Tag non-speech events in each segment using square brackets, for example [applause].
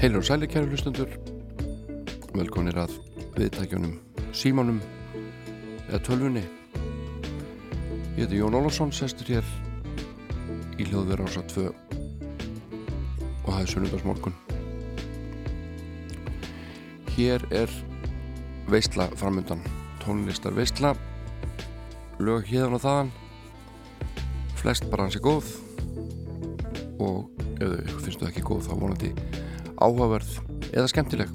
Heilur og sæli kæru hlustundur velkonir að viðtækjunum símánum eða tölvunni. Ég heiti Jón Ólafsson sestur hér í hljóðverð ása 2 og það er sunnundagsmorgun Hér er veistla framöndan tónlistar veistla lög hérðan og þaðan. Flest bara hans er góð. Og ef þau finnst þau ekki góð þá vonandi áhugaverð eða skemmtileg?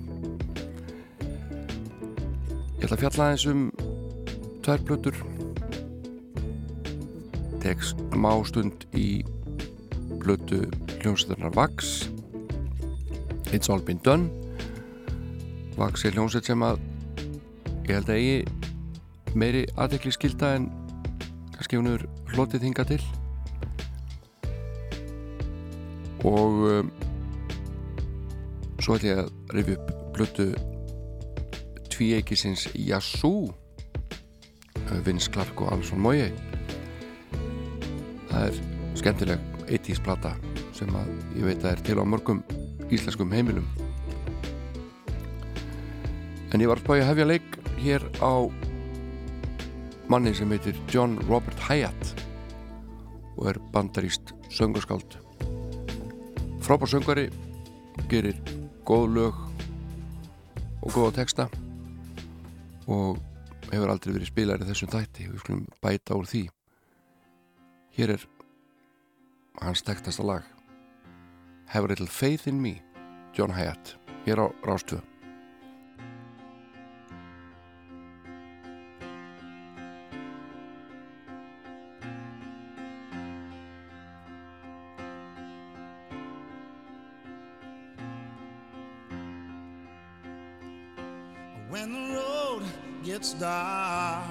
Ég ætla að fjalla aðeins um tvær blötur tek smá stund í blötu hljómsveitarnar Vax. It's All Been Done. Vax er hljómsveit sem að ég held að eigi meiri aðekli skilda en kannski hún er hlotið hinga til. Og um, svo ætlum ég að rifja upp blötu tvíeikisins Yassou Vince Clark og Alson Moye það er skemmtileg 80's plata sem að ég veit að er til á mörgum íslenskum heimilum. En ég var að spája hefja leik hér á manni sem heitir John Robert Hyatt og er bandaríst söngarskáld. Frábár söngari gerir góð lög og góða texta og hefur aldrei verið spilar í þessum þætti. Við skulum bæta úr því. Hér er hans tektasta lag. Have a little faith in me John Hyatt hér á Rástöðu dark.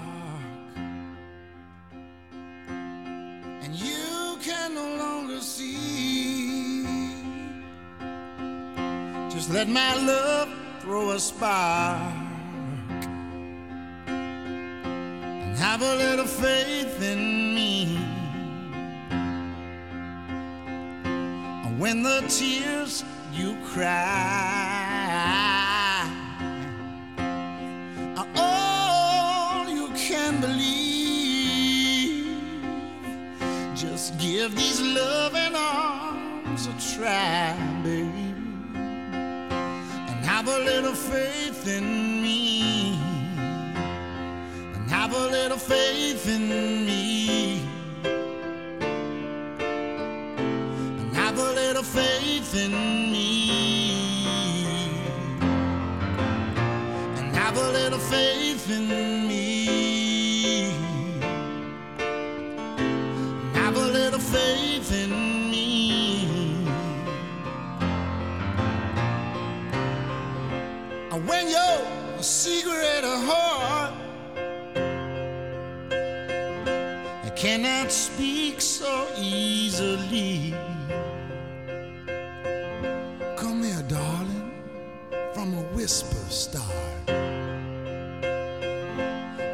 And you can no longer see. Just let my love throw a spark. And have a little faith in me. And when the tears you cry Just give these loving arms a try, baby, and have a little faith in me, and have a little faith in me, and have a little faith in me. And have a little faith in me. Whisper start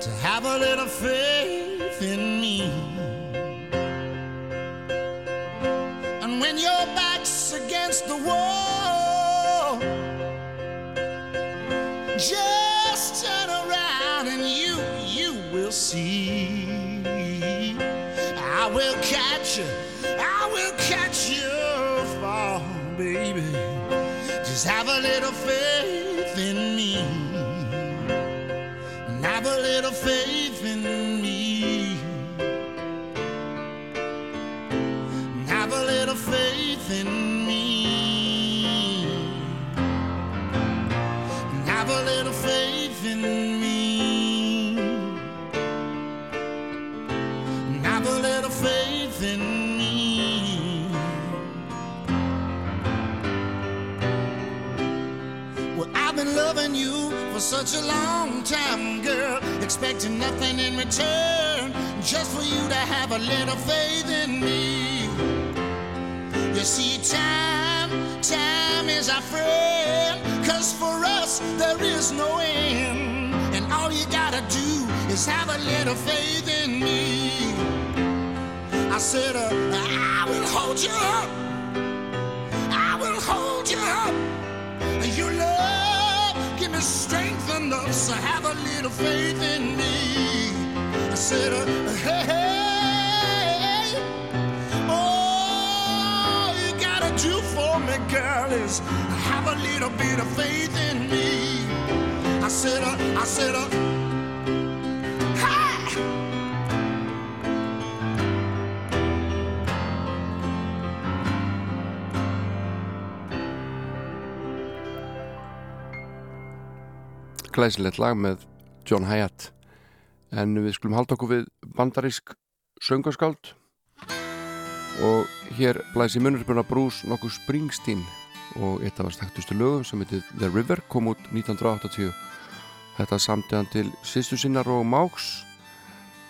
to have a little faith in me. And when your back's against the wall, just turn around and you you will see. I will catch you. I will catch you fall, baby. Just have a little faith such a long time, girl, expecting nothing in return, just for you to have a little faith in me. You see, time, time is our friend, cause for us there is no end, and all you gotta do is have a little faith in me. I said, uh, I will hold you up, I will hold you up, you love. Give me strength enough, so have a little faith in me. I said, uh, hey, hey, all you gotta do for me, girl, is have a little bit of faith in me. I said, uh, I said, uh, glæsilegt lag með John Hyatt. En við skulum halda okkur við bandarísk söngaskáld. Og hér blæsi munurspunna brús nokkuð Springsteen og eitt af það staktustu lögum sem heitir The River kom út 1980 þetta samtíðan til sýstu sinnar og máks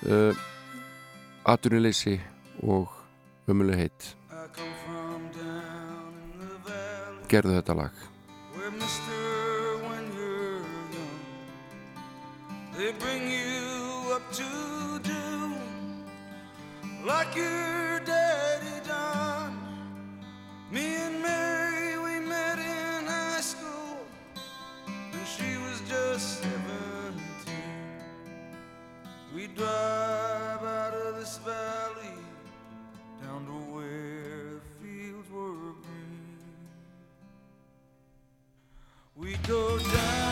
uh, eh, aturnilegsi og ömuleg heit. Gerðu þetta lag. they bring you up to do like your daddy done. Me and Mary, we met in high school, when she was just 17. We drive out of this valley down to where the fields were green. We go down.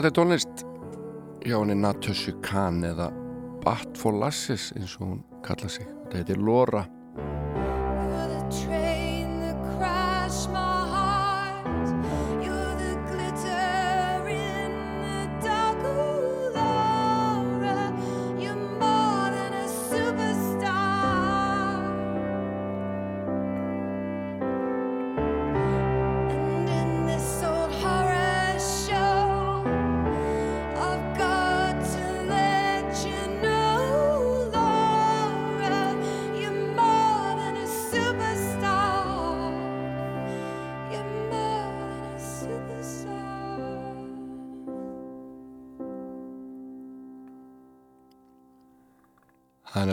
Þetta er tónlist hjá henni Natasha Khan eða Bat for Lasses eins og hún kalla sig. Þetta heitir Laura.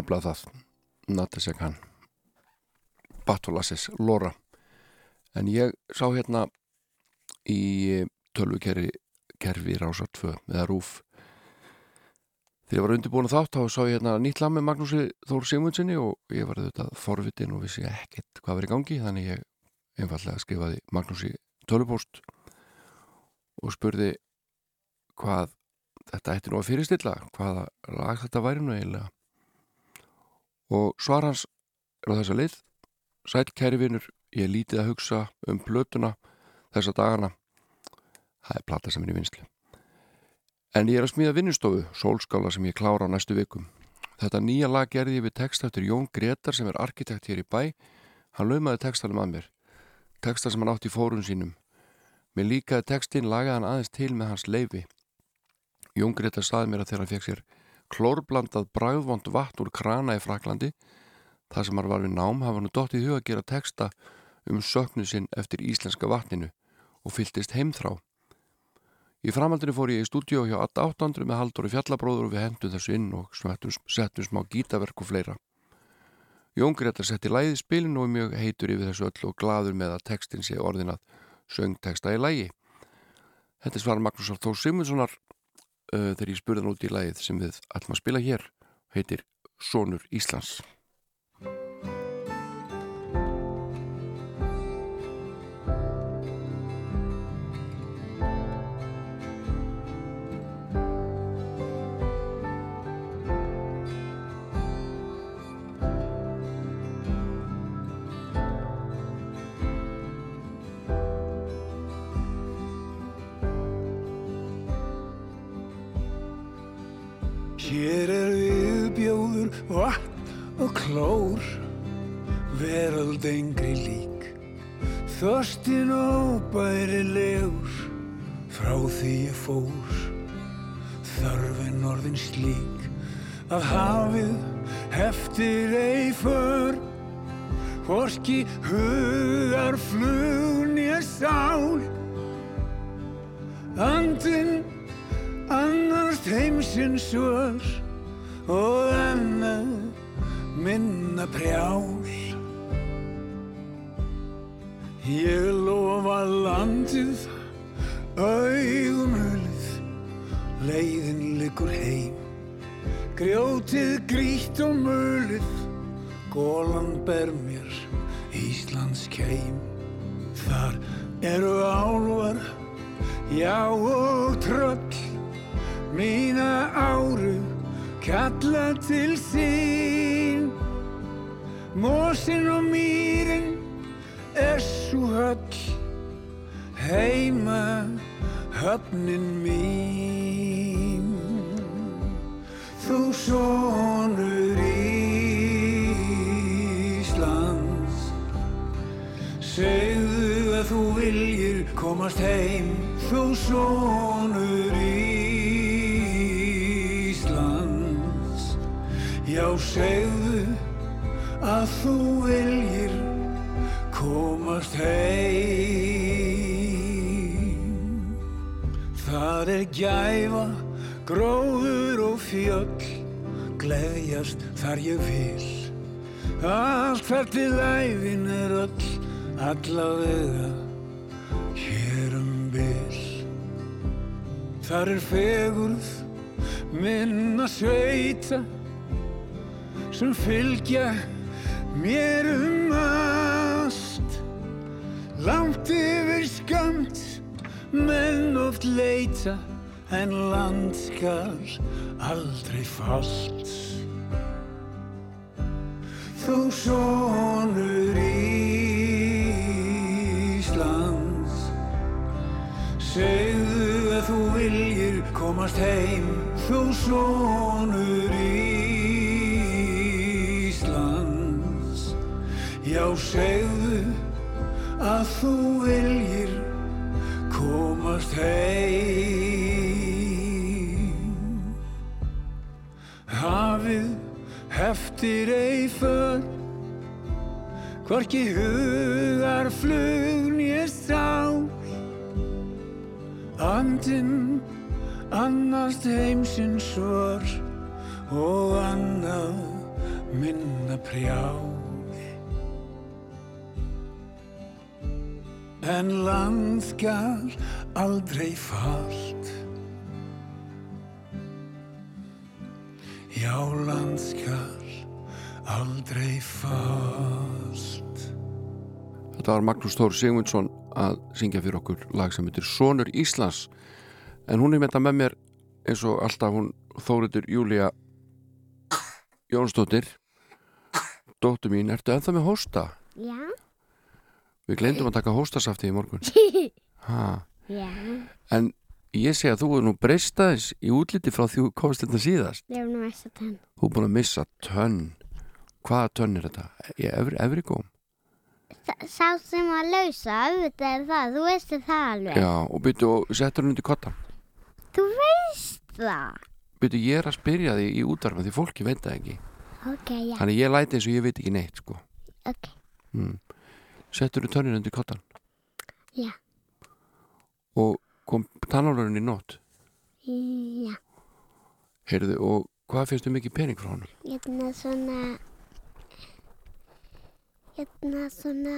Nefnilega það. Natasha Khan. Bat for Lasses. Laura. En ég sá hérna í tölvukerfi kerfi Rásar 2 eða Rúf þegar ég var undirbúin að þátt þá sá ég hérna nýtt lag með Magnúsi Þór Sigmundsinni og ég var þetta forvitin og vissi ekkert hvað í gangi þannig ég einfallega skrifaði Magnúsi tölvupóst og spurði hvað þetta ætti nú að fyrirstilla hvaða lag þetta væri nú eiginlega og svar hans er á þessa leið. Sæl kæri vinur, ég er lítið að hugsa um plötuna þessa dagana. Það er plata sem er í vinslu en ég er að smíða vinnustofu sólskála sem ég klára á næstu vikum. Þetta nýja lag gerði ég við text eftir Jón Gretar sem er arkitekt hér í bæ. Hann laumaði textanum að mér. Texta sem hann átti í fórum sínum. Mér líkaði textin lagaði hann aðeins til með hans leifi Jón Gretar saði mér að þegar hann fekk sér klórblandað bragðvond vatn úr krana í Fraklandi. Það sem hann var við nám hafa nú dottið í huga að gera texta um söknu sinn eftir íslenska vatninu og fylltist heimþrá. Í framhaldinu fór ég í stúdíu hjá 800 með Halldóri Fjallabróður og við hendum þessu inn og settum, smá gítaverk og fleira. Jón Gretar setti læði spilin og mjög heitur yfir þessu öll og gladur með að textin sé orðinað söngteksta í lægi. Þetta svar Magnús Þór Sigmundssonar uh, þegar ég spurði hann út í lægið sem við ætlum að spila hér heitir Sónur Íslands. Hér er viðbjóður, vatn og klór, veröld engri lík. Þörstin óbærilegur, frá því ég fór. Þörfin orðin slík, að hafið heftir ei för. Hvorki hugar flugn ég sál. Andinn annars heimsins svör og annað minna prjál. Ég lofa landið, augum hulið, leiðin liggur heim. Grjótið grýtt og mulið, gólan ber mér Íslands keim. Þar eru álvar, já og tröll, mína áru kalla til sín. Mósin og mýrin er svo höll, heima höfnin mín. Þú sonur Íslands, segðu að þú viljir komast heim. Þú sonur segðu að þú viljir komast heim. Það er gæfa, gróður og fjöll, gleðjast þar ég vil. Allt þar til æfin er öll, allavega hér um bil. Þar er fegurð minna sveita sem fylgja mér um allt. Langt yfir skamt, menn oft leita, en land skal aldrei falt. Þú sonur Íslands, segðu að þú viljir komast heim. Þú sonur Íslands, já segðu að þú viljir komast heim. Hafið heftir ei för, hvorki hugar flugn ég sá. Andinn annast heimsins svör og annað minna prjál. En land skal aldrei falt. Já, land skal aldrei falt. Þetta var Magnús Þór Sigmundsson að syngja fyrir okkur lag sem heitir Sónur Íslands. En hún er með þetta með mér eins og alltaf hún Þóritur Júlia Jónsdóttir. Dóttur mín, ertu ennþá með hósta? Já, Við gleyndum að taka hóstasafti í morgun. [laughs] Já, en ég sé að þú er nú breyst aðeins í útliti frá því þú komst þetta síðast. Ég hef nú veist að hann. þú er búin að missa tönn. Hvaða tönn er þetta? Í efri, efri góm? Sá sem var lausa, auðvitað er það, þú veistu það alveg. Já, og byrju og settur hún undir kottan Þú veist það. byrju ég er að spyrja því í útvarma því fólki veit það ekki. Ok, já, þannig ég læti eins og ég veit ekki neitt sko. Ok, settur þú tönnin undir kottan já, og kom tannálurinn í nótt? Já. heyrðu og hvað þú mikið pening frá honum? Hérna svona, hérna svona,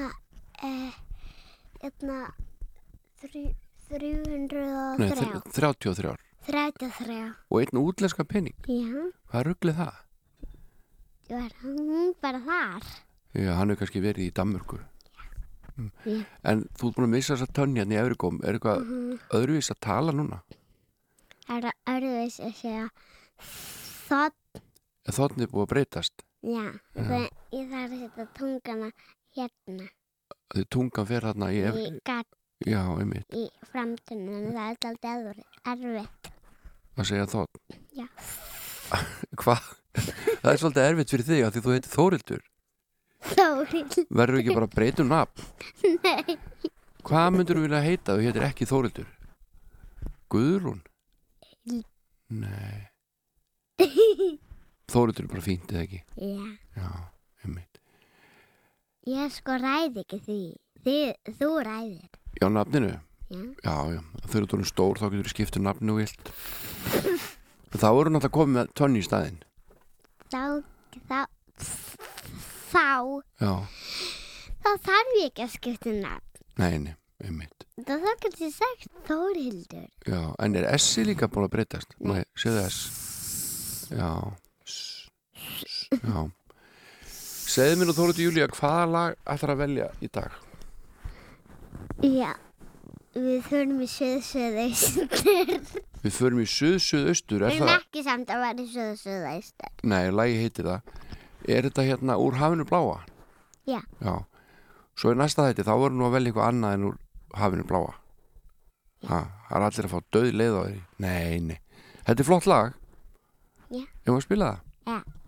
eh, hérna þrjú, Nei, 303, þr- 33 33, og einn útlenska pening? Já, hvað rugglið það? var hún bara þar. Já, hann hefur kannski verið í Danmörku Mm. Já. en þú ert búin að missa þessa tönni hérna í Efrigóm er eitthvað Mhm. öðruvís að tala núna Það er örðvis að segja þótt, en þóttni er búið að breytast já, það, ég þarf að setja tungana hérna því tungan fer þarna í, í Efri... gat já, einmitt, í framtunum, það er alltaf erfitt. að segja þótt Já. [laughs] hvað? [laughs] það er svolítið erfitt fyrir þig að því þú heitir Þórildur Þóril, verður ekki bara að breyta um nafn? Nei, hvað myndur þú vilja heita? Þú heitir ekki Þórildur Guðrún? Nei. Þórildur er bara fínt eða ekki? Já, já, einmitt. Ég sko ræði ekki því, Þið, þú ræðir, já, nafninu? Já, Já, já, þú erum stór þá getur þú skiptið nafni og vilt. Þá eru náttúrulega komið með tönni í staðinn. Þá, þá, þá, Já, þá þarf ég ekki að skipta um nafn. nei, nei, einmitt þá kannski sagt Þórhildur. Já, en er S líka búin að breytast? Nei, séðu S Já S, S, Já Segðu mér nú Þóruði Júlía hvaða lag ætlar að velja í dag? Já, við þurfum í söð-söð-austur. Við förum í suð-suð-austur Við Er erum það? ekki samt að vera í söð-söð-austur. Nei, lagi heitir það Er þetta hérna úr hafinu bláa? Já. Já Svo er næsta þetta, þá voru nú að velja eitthvað annað en úr hafinu bláa ha, Það er allir að fá döð leið á því Nei, nei Þetta er flott lag Já. Ef að spila það? Já.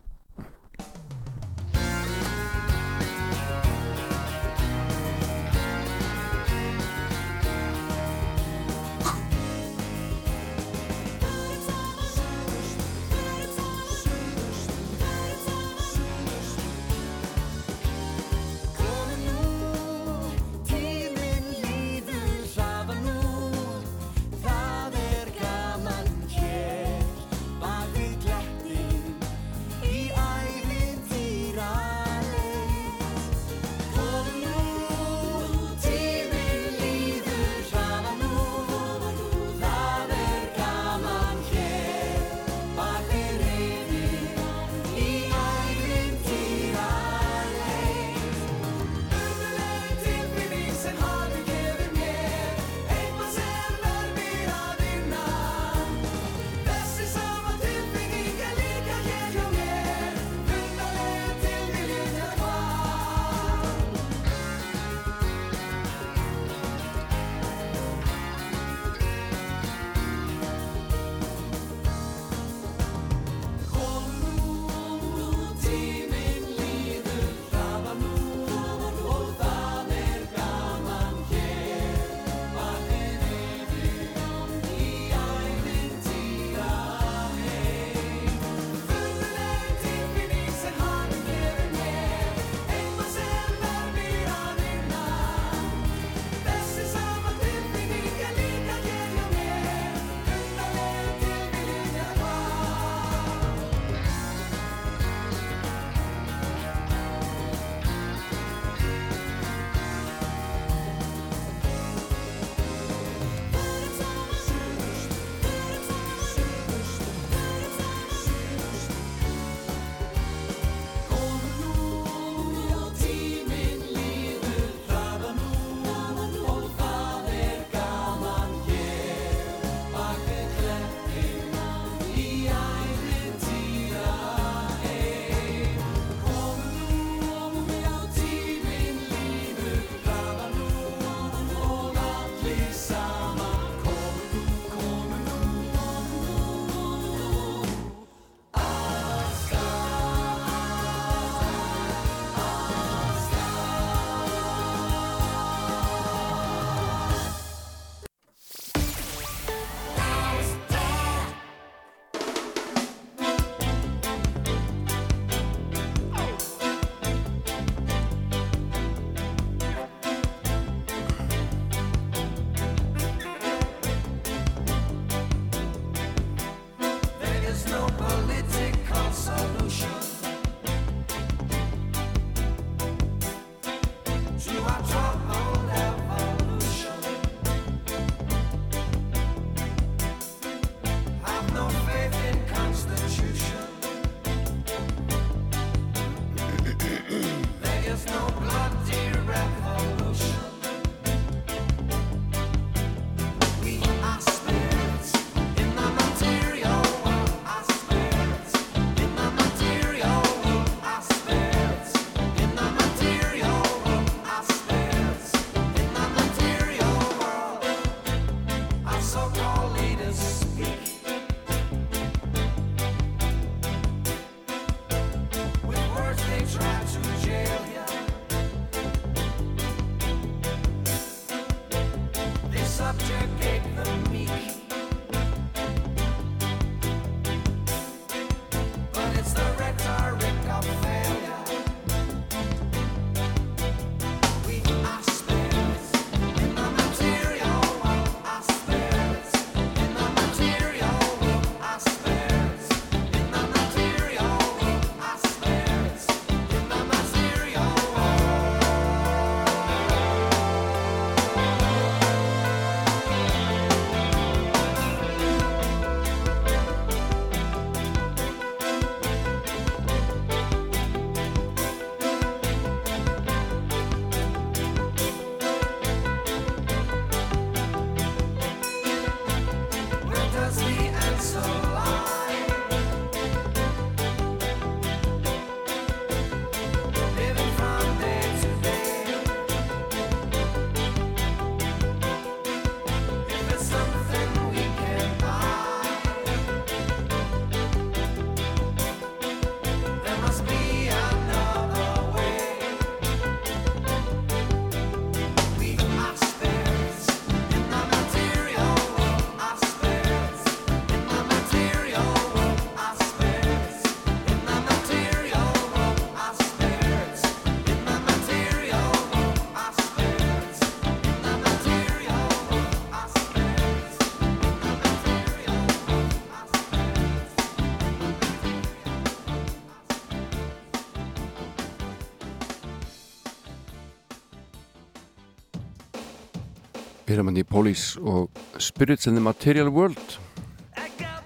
Pyramid hérna Police og Spirits in the Material World.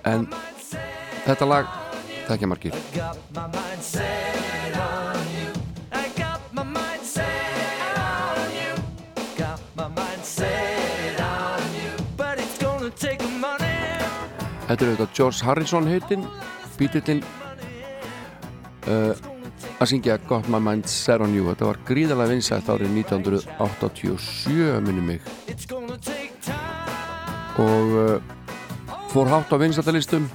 En þetta lag þekkja margir. Þetta er auðvitað George Harrison heitinn bítillinn uh, að syngja Got My Mind Set On You. Þetta var gríðarlega vinsætt árið 1987 minnum mig og uh, fór hátt á vinstallalistum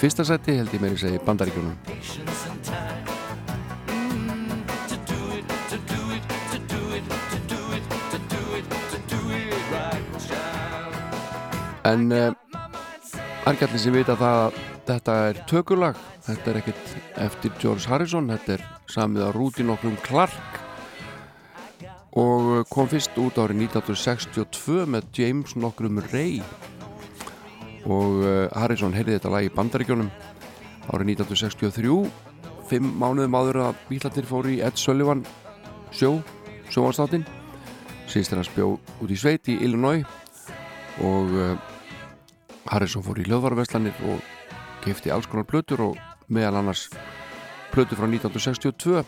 fyrsta seti held ég meiri segi bandaríkjónum en eh, uh, argjallir sem vita það þetta er tökulag. Þetta er ekkert eftir George Harrison þetta er samið á rúti nokkrum klart og kom fyrst út árið 1962 með James nokkrum Ray. Og eh, Harrison heyrði þetta lag í bandaríkjónum árið 1963 fimm mánuðum aður að bílarnir fóru í Ed Sullivan sjó sjóanstáttinn síðst er hann spjó út í sveit í Illinois. Og eh, Harrison fór í löðvarveslanir og kefti alls konar blötur og meðal annars blötu frá 1962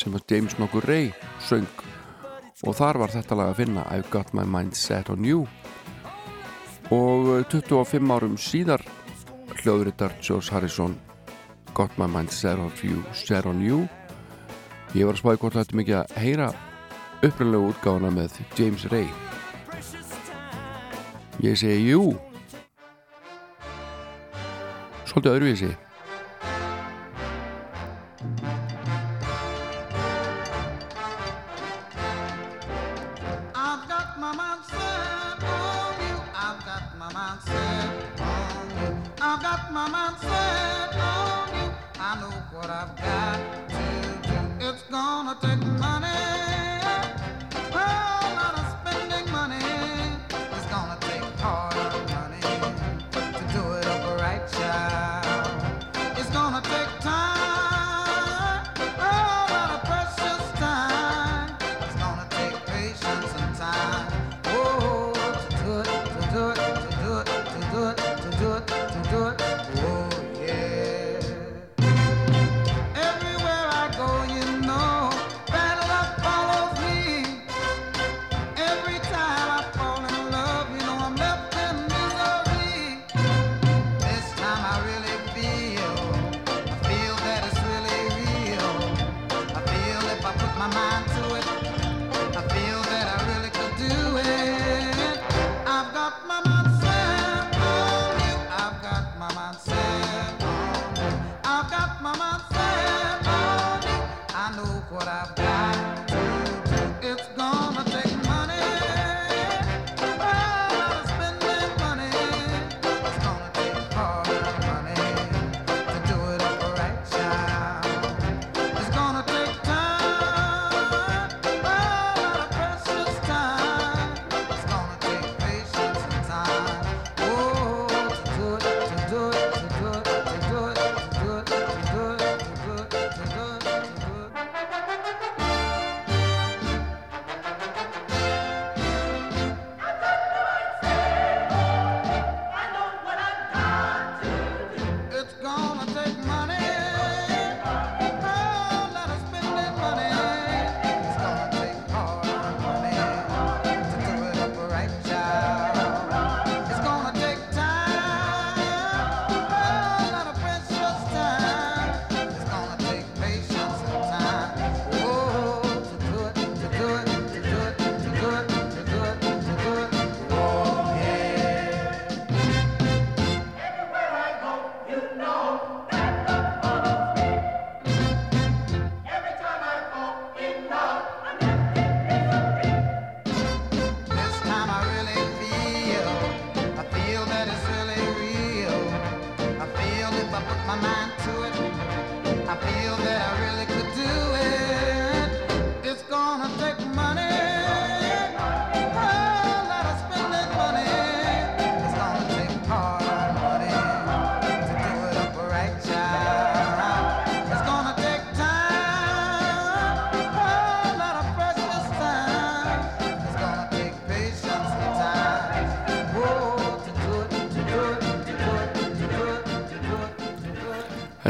sem var James nokkur Ray söng og þar var þetta lag að finna I've Got My Mind Set On You. Og eh, 25 árum síðar hljóðritar George Harrison Got My Mind Set On You Set On You. Ég var að spáði hvort þetta mikið að heyra upplunlegu útgáðana með James Ray. Ég segi jú. Svolítið öðruvísi.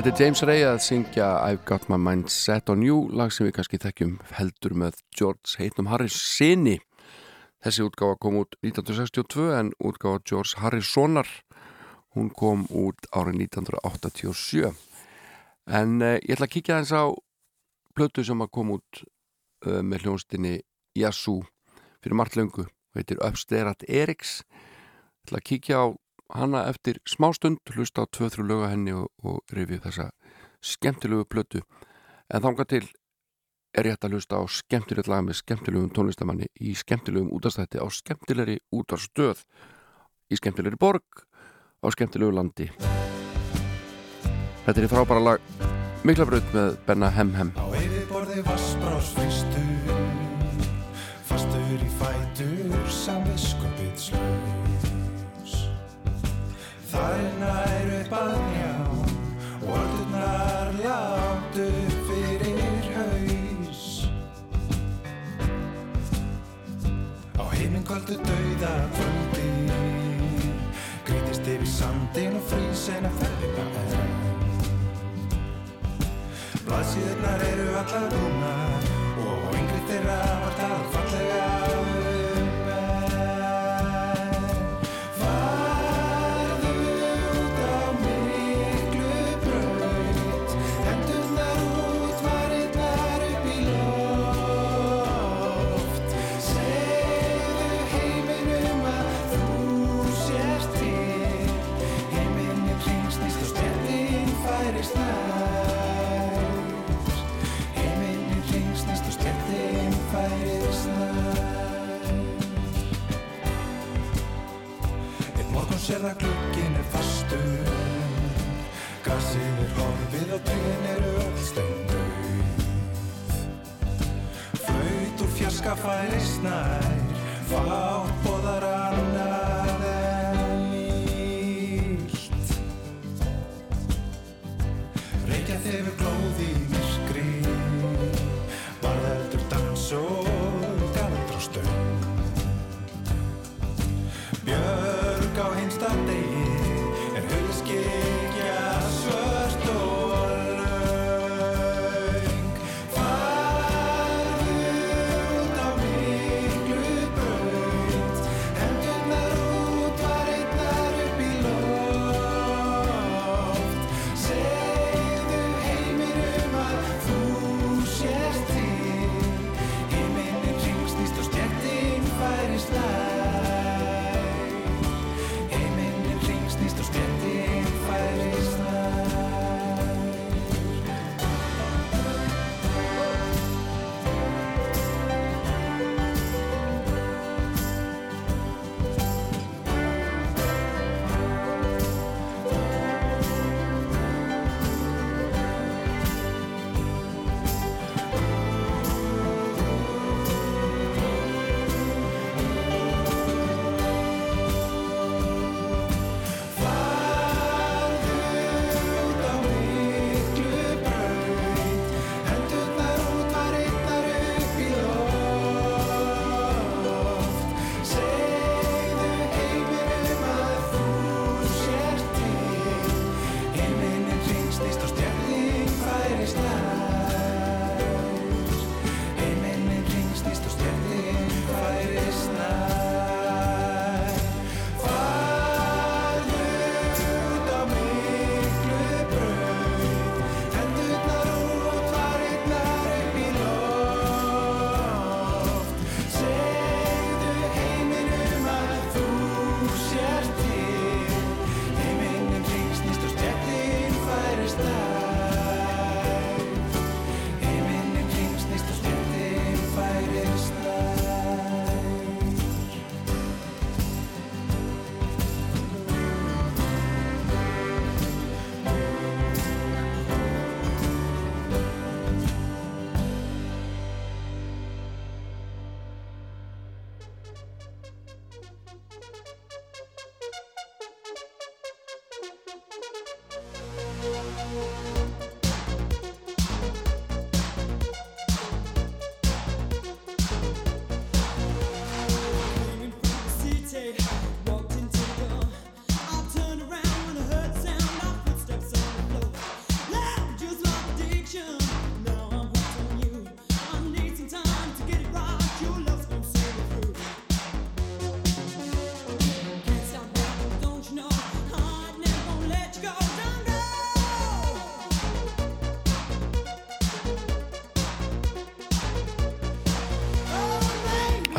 Þetta er James Ray að syngja I've Got My Mind Set On You lag sem við kannski þekkjum heldur með George Heitnum Harris sinni þessi útgáfa kom út 1962 en útgáfa George Harrisonar hún kom út árið 1987 en uh, ég ætla að kíkja eins á plötu sem að kom út uh, með hljónstinni Yasu fyrir margt löngu. Heitir Upsterat Eriks. Ég ætla að kíkja á hana eftir smástund, hlusta á tvö-þrjú löga henni og, og rifið þessa skemmtilegu plötu. En þánga til er ég hægt að hlusta á skemmtilegt lag með skemmtilegum tónlistamanni í skemmtilegum útastætti á skemmtilegri útarstöð í skemmtilegri borg á skemmtilegu landi. Þetta er í frábæra lag Miklabröð með Benna Hem Hem. Á yfirborði vassbrás fyrstur Fastur í fætur Samviskupið Það nær upp að njá Orðurnar látt upp fyrir haus. Á heiminkvöldu dauða kvöldi Grítist yfir sandin og frýs en að ferðina enn. Blaðsíðurnar eru allar rúnar og yngri þeirra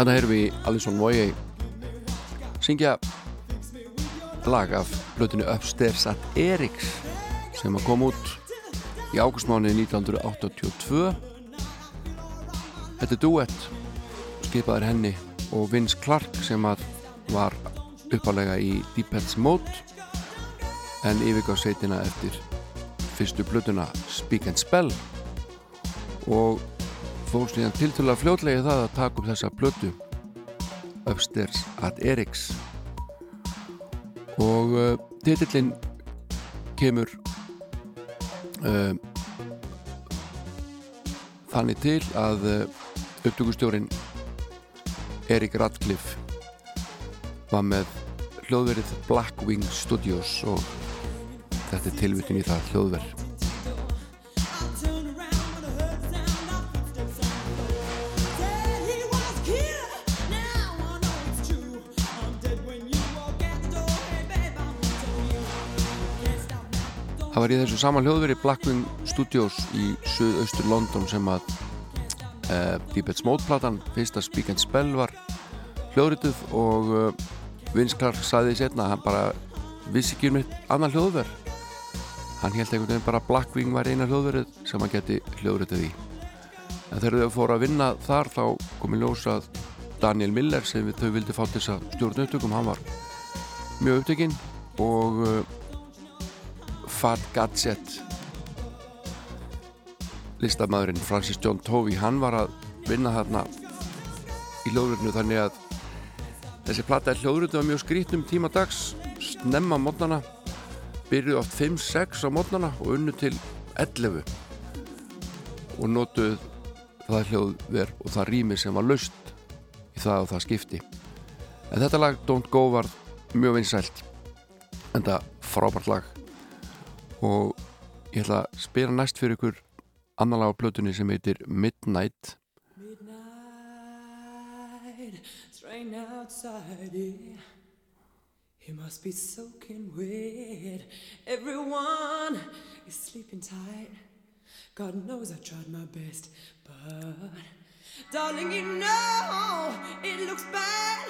Þannig erum við Alison Moye syngja lag af blötinu Upstairs at Eriks sem að kom út í águstmáni 1982 Þetta er duett skipaður henni og Vince Clark sem að var uppalega í Deepheads Mode en yfirgáð sveitina eftir fyrstu blötuna Speak and Spell. Og fór síðan tiltöla fljótlega það að taka upp þessa blötu Upstairs at Eriks. Og uh, titillin kemur uh, þannig til að uh, upptökustjórin Erik Radcliffe var með hljóðverið Blackwing Studios og þetta er tilvitin í það hljóðverð Það var í þessu sama hljóðveri Blackwing Studios í söðaustur London sem að uh, Deepheads Mode-platan fyrsta Speak and Spell var hljóðrituð og uh, Vince Clark saði setna að hann bara vissi ekki um eitt annan hljóðverð hann held einhvern veginn bara að Blackwing var eina hljóðverð sem hann geti hljóðrituð í. En þegar þau fóru að vinna þar þá komi ljósað Daniel Miller sem þau vildi fá þess að stjórn upptökum hann var mjög upptökinn og uh, Fat Gadget. Listamæðurinn Francis John Tovey hann var að vinna þarna í hljóðröðinu þannig að þessi platta er hljóðröðinu var mjög skrítnum tíma dags snemma mótnana byrjuði oft 5-6 á mótnana og unnu til 11 og notuð það hljóðver og það rými sem var laust í það og það skipti. En þetta lag Don't Go var mjög vinsælt. En það frábært lag og ég ætla að spila næst fyrir ykkur annan lag á plötunni sem heitir Midnight Midnight, it's rain outside, yeah. It must be soaking wet. Everyone is sleeping tight. God knows I tried my best, but darling, you know it looks bad.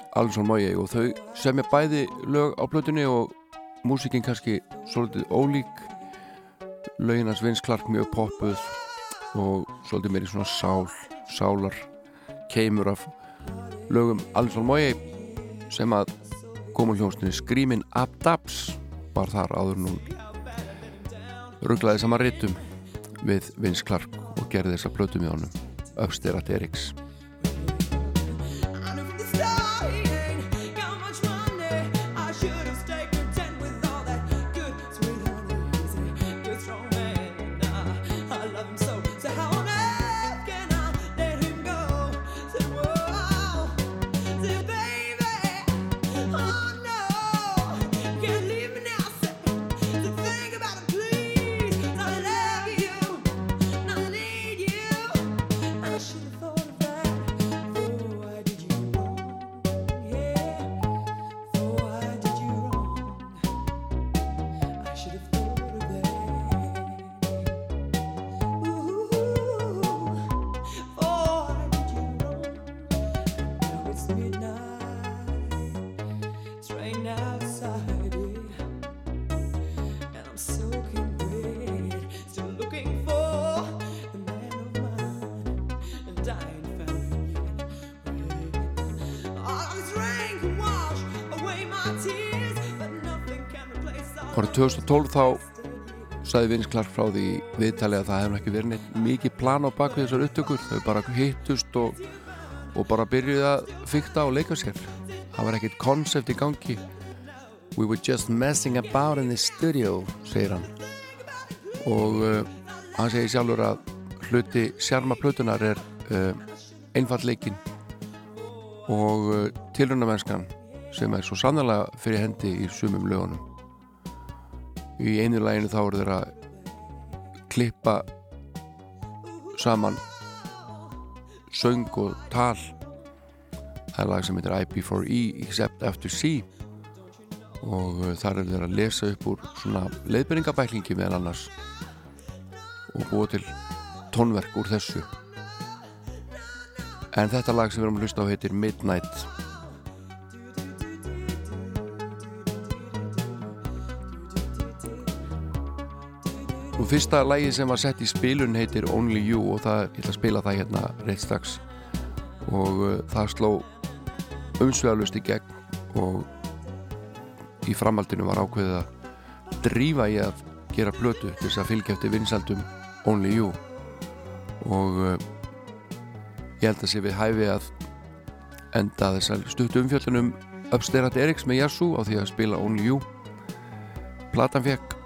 Alison Moye og þau semja bæði lög á plötunni og músikinn kannski svolítið ólík. Lögin hans Vince Clark mjög poppuð og svolítið meiri svona sál sálar keimur af lögum Alison Moye sem að koma hljónstinni Screamin' Up Dabs var þar áður nú rugglaði saman rittum við Vince Clark og gerði þessa plötu með honum Upstairs at Eriks 2012 þá sagði Vince Clark frá því í viðtali að það hefur ekki verið mikið plan á bakvið þessar upptökur. Þau bara hittust og, og bara byrjuði að fykta og leika sér það var ekkert konsept í gangi. We were just messing about in the studio segir hann. Og uh, hann segir sjálfur að hluti sjarma plötunar er uh, einfallleikin og uh, tilrunamennskan sem er svo sannlega fyrir hendi í sumum lögunum í einu læginu þá eru þeir að klippa saman söng og tal. Það er lag sem heitir IP4E Except After C. Og uh, þar er þeir að lesa upp úr svona leiðbyrningabæklingi meðal annars og búa til tónverk úr þessu. En þetta lag sem við erum að hlusta á heitir Midnight og fyrsta lagi sem var sett í spilun heitir Only You og það, ég ætla að spila það hérna reitt strax. Og uh, það sló umsvegalust í gegn og í framhaldinu var ákveðið að drífa í að gera plötu til þess að fylgja eftir vinsaldum Only You. Og uh, ég held að sé við hæfi að enda þessar stuttu umfjöldunum Upstairat Eriks með Yasu á því að spila Only You. Platan fekk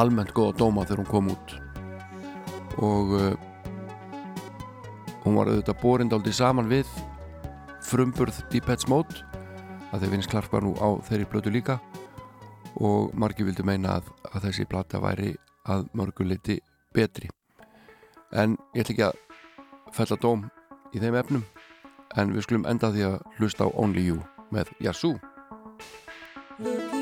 almennt góða dóma þegar hún kom út. Og uh, hún var auðvitað borindáldi saman við frumburð Deepheads Mode að þeir finnst Clark var nú á þeirri blötu líka. Og margi vildi meina að, að þessi plata væri að mörguleiti betri. En ég ætla ekki að fella dóm í þeim efnum en við skulum enda því að hlusta á Only You með Yasu. Looking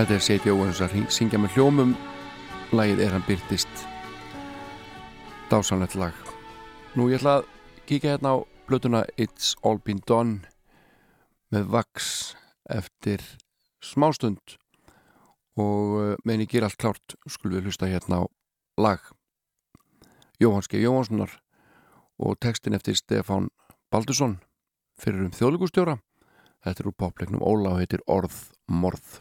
Þetta er St. Owens að syngja með hljómum. Lagið er hann byrtist dásanlegt lag. Nú ég ætla að kíka hérna á blötuna It's All Been Done með Vax eftir smástund. Og uh, meðan ég ger allt klárt skulum við hlusta hérna á lag. Jóhanski Jóhanssonar og textin eftir Stefán Baldursson fyrir um þjóðlíkustjóra þetta er úr popleiknum Óla og heitir Orð Morð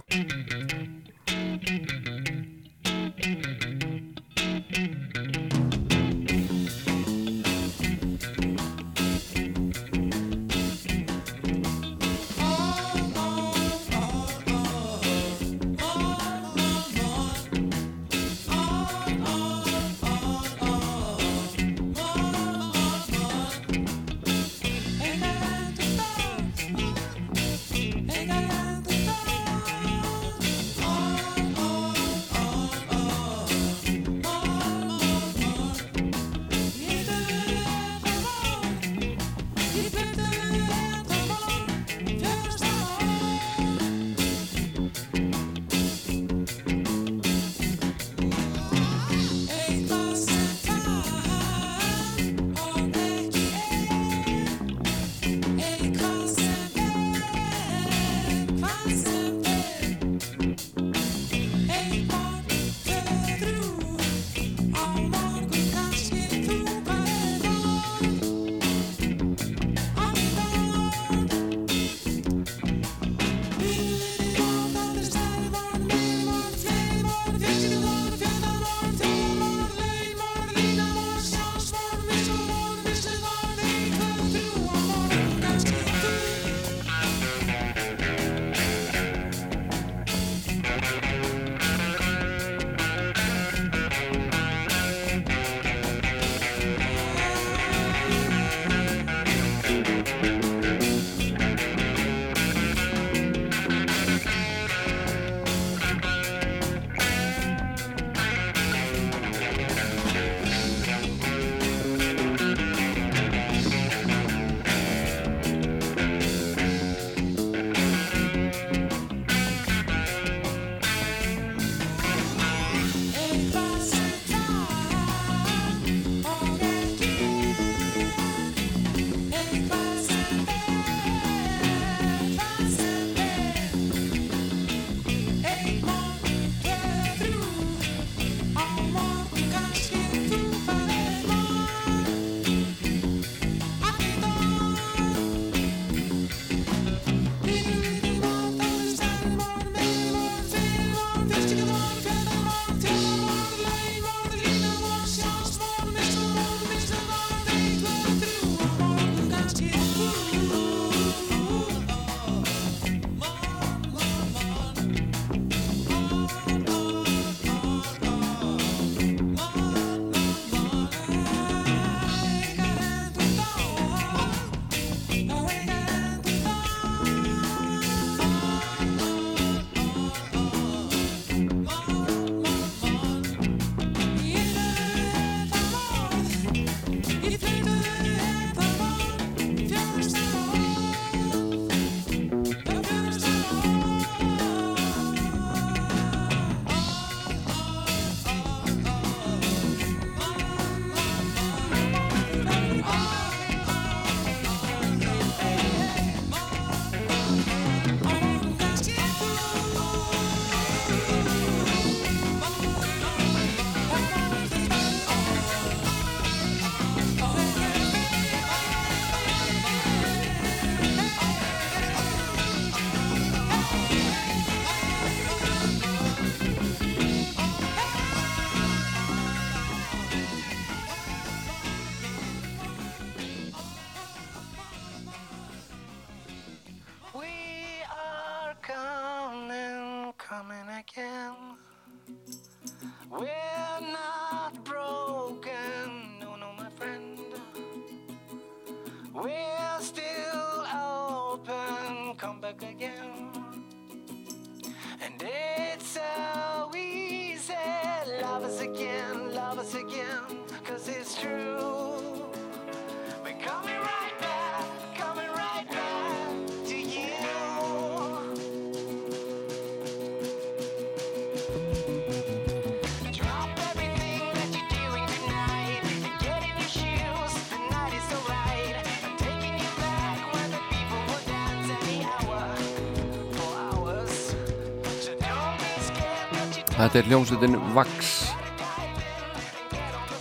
Þetta er hljómsveitin Vax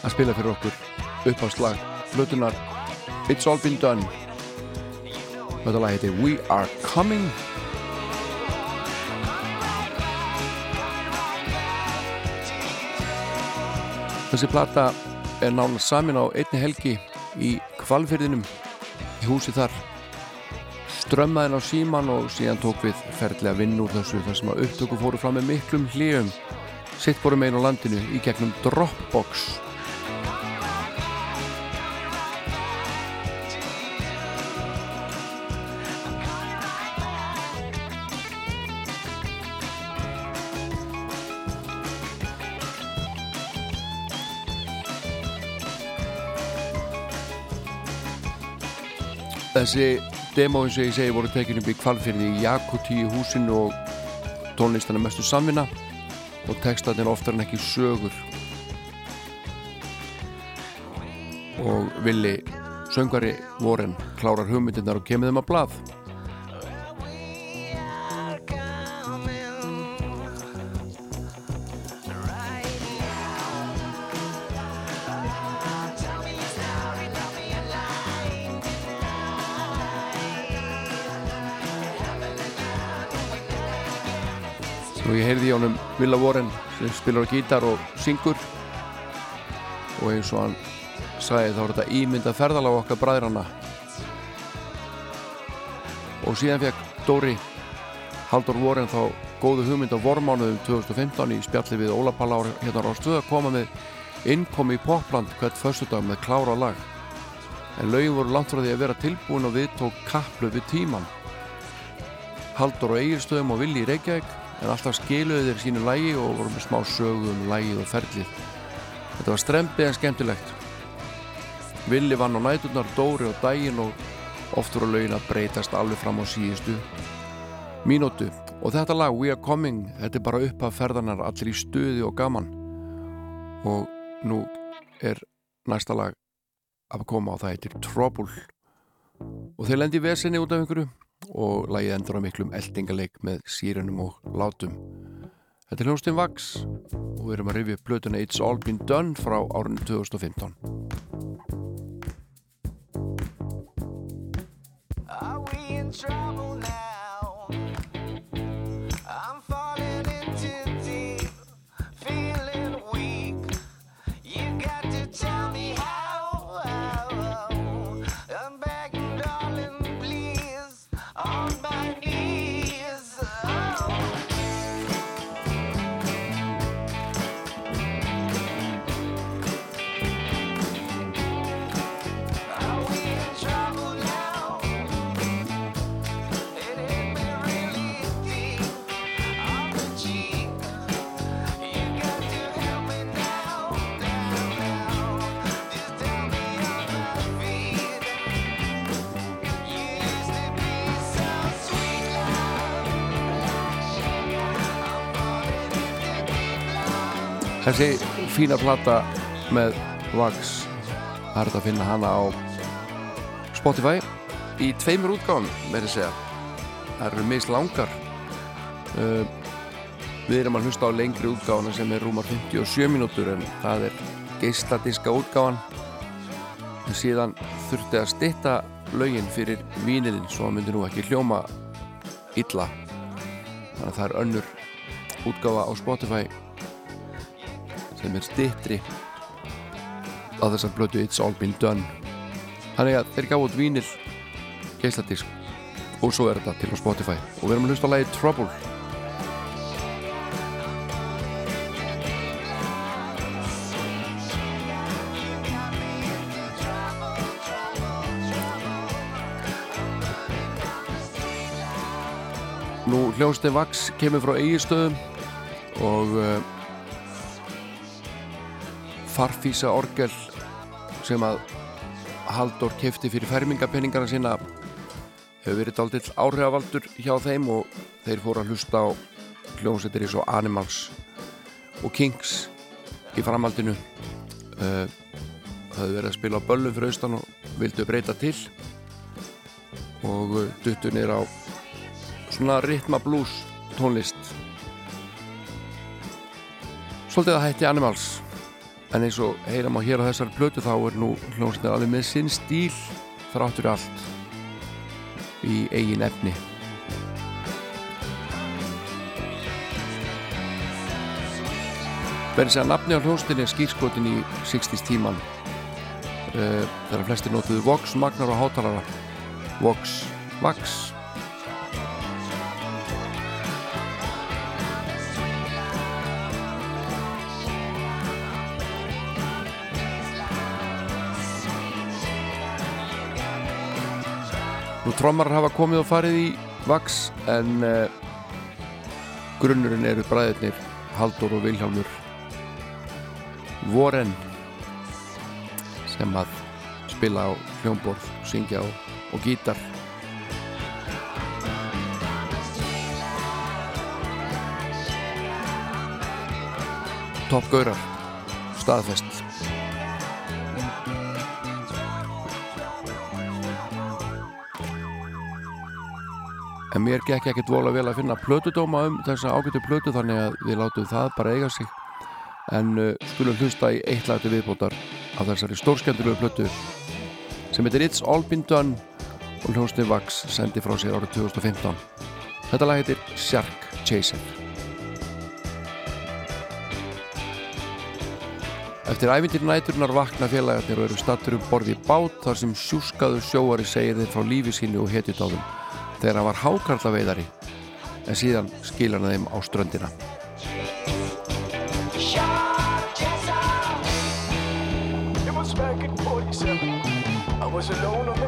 að spila fyrir okkur. Upp á slag flutunar It's All Been Done. Þetta lag heitir We Are Coming. Þessi plata er nána samin á einni helgi í kvalfyrðinum í húsi þar strömmaðin á síman og síðan tók við ferðlega vinn úr þessu þar sem að upptöku fóru fram með miklum hljöfum sitt fóru megin á landinu í gegnum Dropbox. Þessi demo eins og ég segi voru tekin upp í kvalfyrði í Jakuti í húsinu og tónlistan er mestu samvinna og textatinn oftar en ekki sögur. Og villi söngari voren klárar hugmyndirnar og kemur þeim að blað Villa Warren sem spilar á gítar og syngur. Og eins og hann sagði þá er þetta ímynda ferðalag okkar bræðrana og síðan fekk Dóri Haldur Warren þá góðu hugmynd á vormánuðum 2015 í spjalli við Óla Palla hérna á Rástuð að koma með innkomi í popland hvert förstudag með klára lag. En lögin voru langt frá því að vera tilbúin og við tók kapplu við tíman Haldur og Egilstöðum og Villi í Reykjavík en alltaf skiluðu þeir sínu lægi og voru með smá sögu um lægið og ferlið. Þetta var strempið en skemmtilegt. Villi vann á næturnar Dóri á daginn og oft voru lögin að breytast alveg fram á síðustu mínútu. Og þetta lag We Are Coming þetta er bara upp af ferðarnar allir í stuði og gaman. Og nú er næsta lag að koma og það heitir Trouble. Og þeir lendi í vesinni út af einhverju og lagið endur á miklum eldingaleik með sírunum og látum. Þetta er hljómsdyn Vax og við erum að rifja upp blötuna It's All Been Done frá árunni 2015 Þessi fína plata með Vax það er þetta að finna hana á Spotify. Í tveimur útgáfum með að segja. Það eru mislangar. Uh, við erum að hlusta á lengri útgáfana sem er rúmar 57 mínútur en það er geisladiska útgáfan. En síðan þurfti að stitta lögin fyrir vínilinn svo myndi nú ekki hljóma illa. Þannig að það er önnur útgáfa á Spotify sem er stittri á þessar blötu It's All Been Done. Þannig að þeir gáðu út vínil geisladisk og svo er þetta til á Spotify. Og við erum að hlusta á lagi Trouble. Nú hljóðstin Vax kemur frá eigistöðum og uh, farfísa orgel sem að Halldór kefti fyrir fermingapenningana sína hefur verið daldill áhrifavaldur hjá þeim og þeir fóru að hlusta á hljómsveitir eins og Animals og Kings í framhaldinu. Það hefur verið að spila á böllum fyrir austan og vildu breyta til. Og uh, duttu niður á svona ritma blues tónlist. Svolítið að hætti Animals en eins og heyram á hér á þessari plötu þá er nú hljómsnir alveg með sinn stíl þráttur allt í eigin efni. Verður sér að nafni á hljómsnir er skýrskotin í 60s tíman uh, þegar flestir notuðu Vox, Magnar og Hátalara. Vox, Vax Nú trommar hafa komið og farið í Vax en uh, grunnurinn eru bræðirnir Haldur og Vilhjálmur Voren sem að spila á hljómborð, syngja og, og gítar. Toppgaurar staðfest En mér gekk ekkert vola vel að finna plötudóma um þessa ágættu plötu þannig að við látum það bara eiga sig. En uh, skulum hlusta í eitt lagti viðbótar af þessari stórskendulegu plötu sem heitir It's All Been Done og hljónsni Vax sendi frá sér árið 2015 Þetta lag heitir Shark Chaser. Eftir ævindir næturnar vakna félagarnir og eru stattur um borði bát þar sem sjúskaður sjóari segir þeir frá lífi sínu og hetjutáðum þegar hann var hákarlaveiðari en síðan skilur hann þeim á ströndina. It was back in 47. I was alone on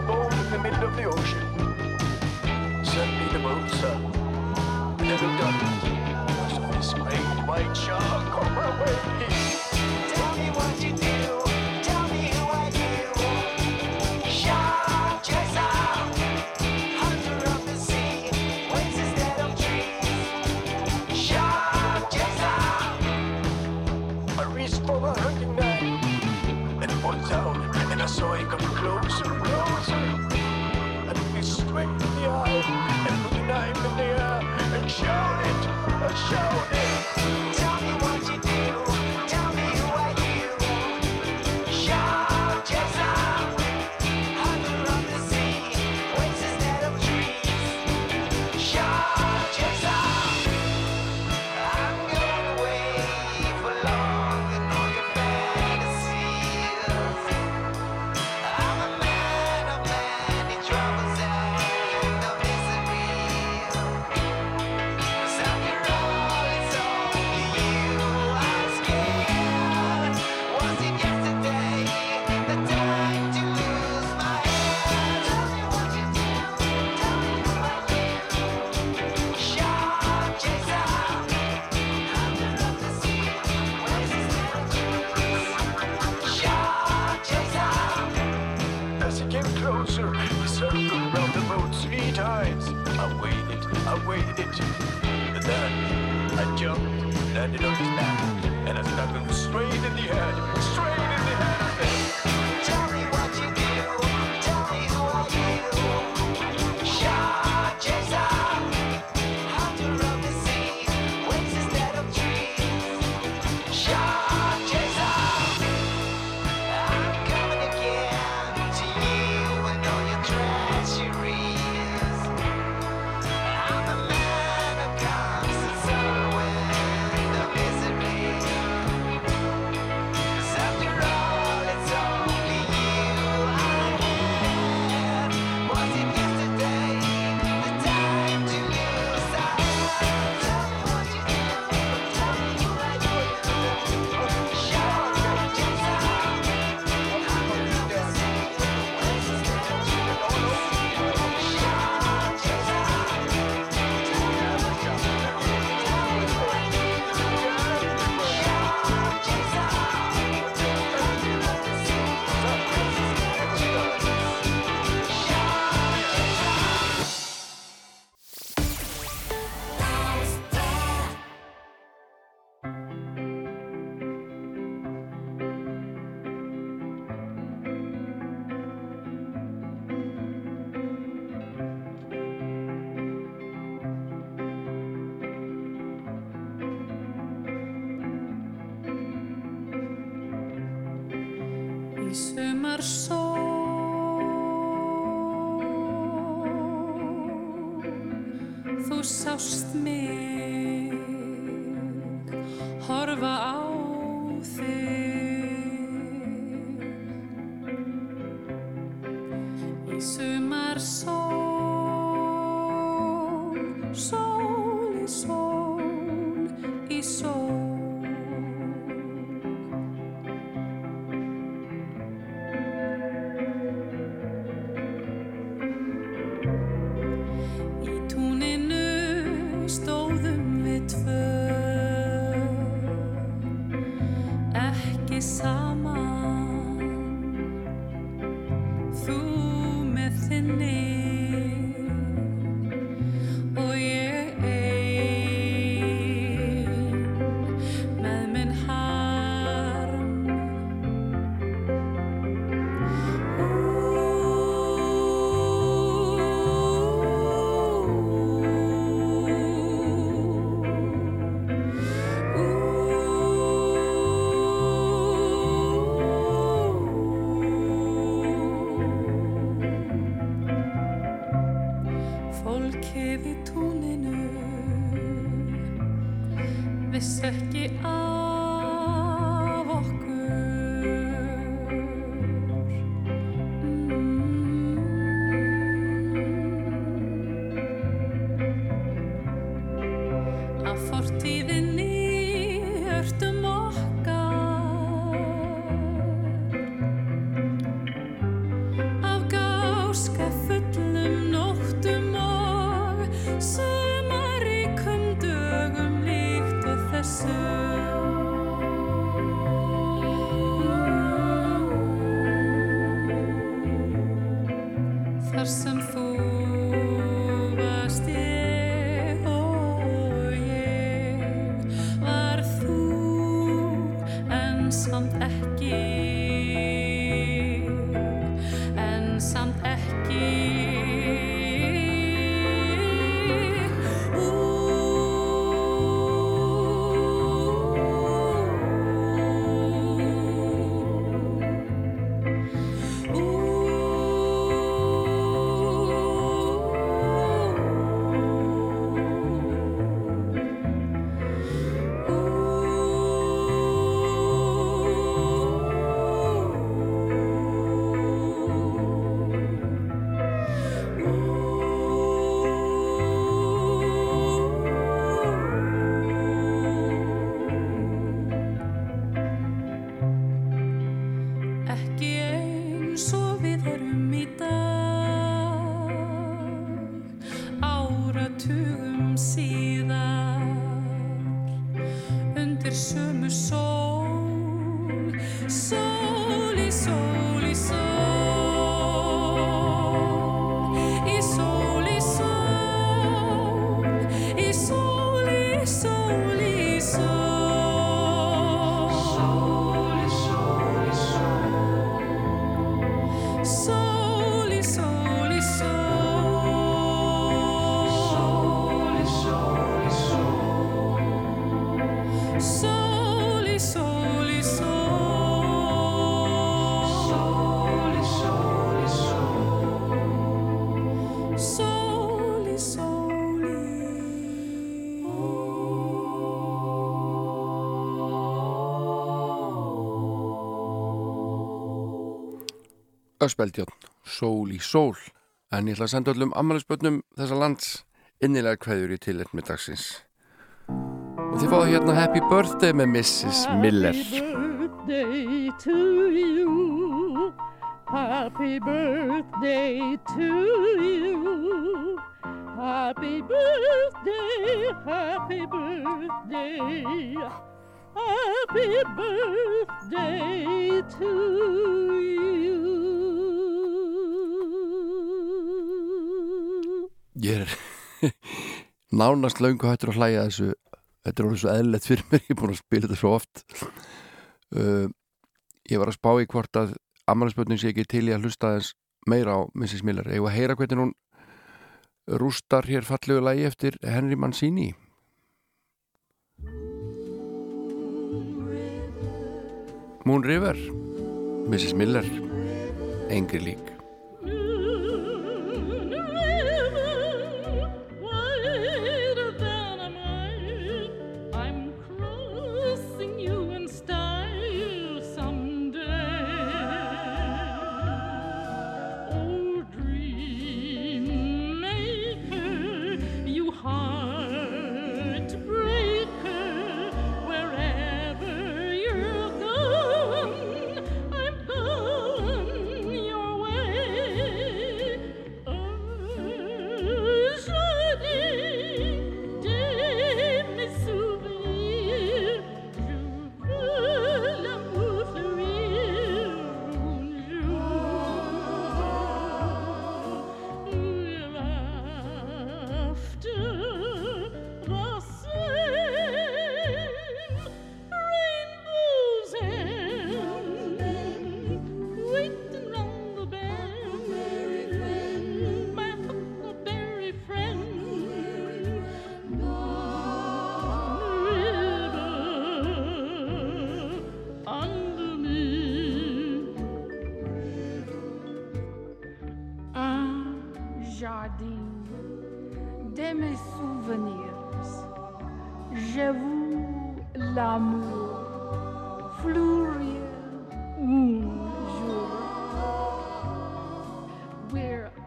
Í sumar Þú sást mig Sól Öspeldjörn, sól í sól en ég ætla að senda öllum ammælisbönnum þessa lands innilega kveður í tilhætt með dagsins og þið fáðu hérna Happy Birthday með Mrs. Miller birthday to you. Happy birthday to you. Happy birthday, happy birthday. Happy birthday to you. Ég er [laughs] nánast laungu hættur að hlæja þessu. Þetta er alveg svo eðlert fyrir mér, ég er búin að spila þetta svo oft. Uh, ég var að spá í hvort að ammanarspötning sé ekki til í að hlusta þess meira á Mrs. Miller, ég var að heyra hvernig hún rústar hér fallegu lagi eftir Henry Mancini? Moon River. Mrs. Miller. Engri lík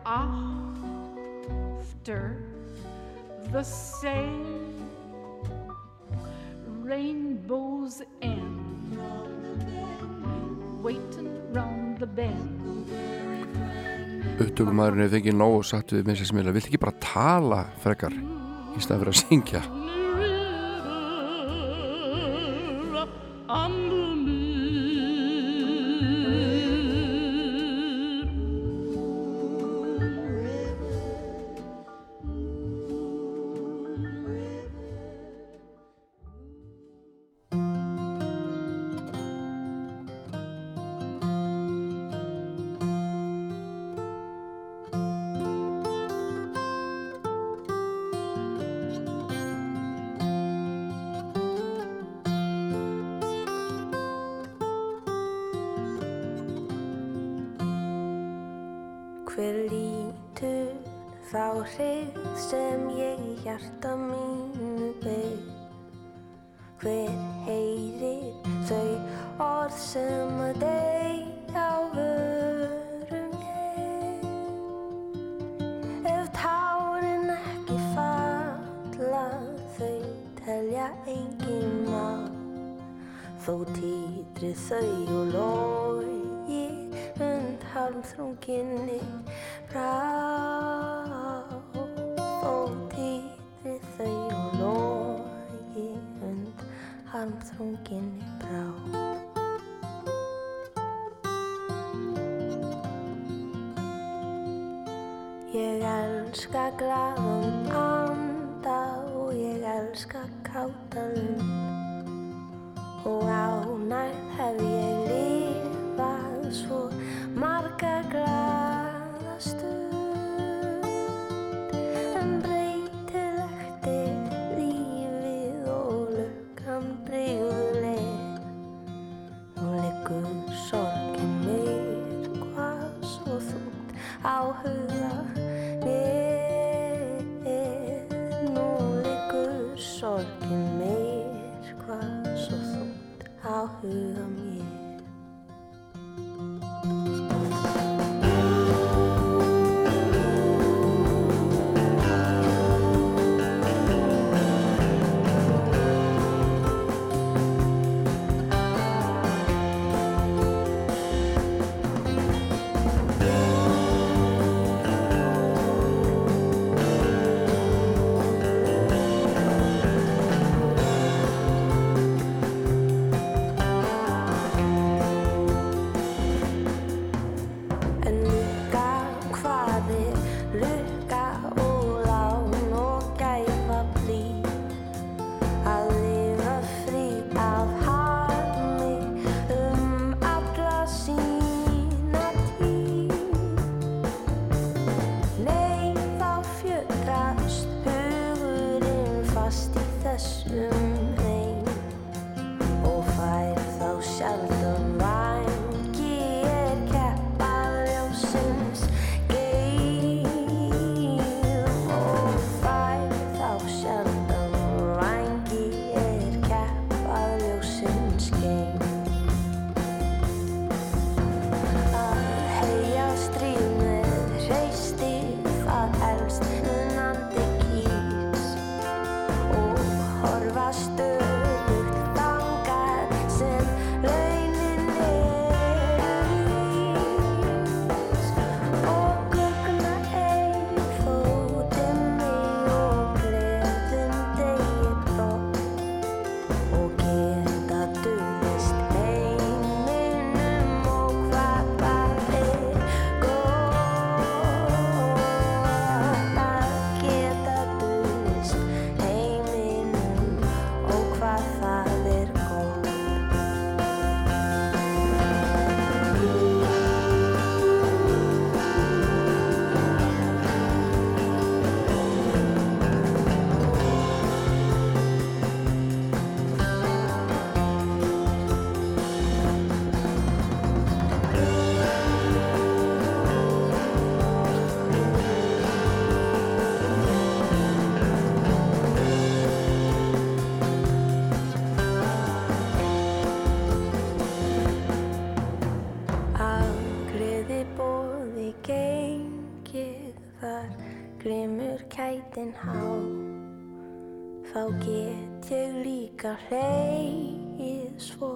after the same rainbows end, waiting round the bend. Uttökumæðurinn hefur fengið nóg og sagt við mér sem smila, vill ekki bara tala frekar í staðfyrir að syngja? Líka hleyið svo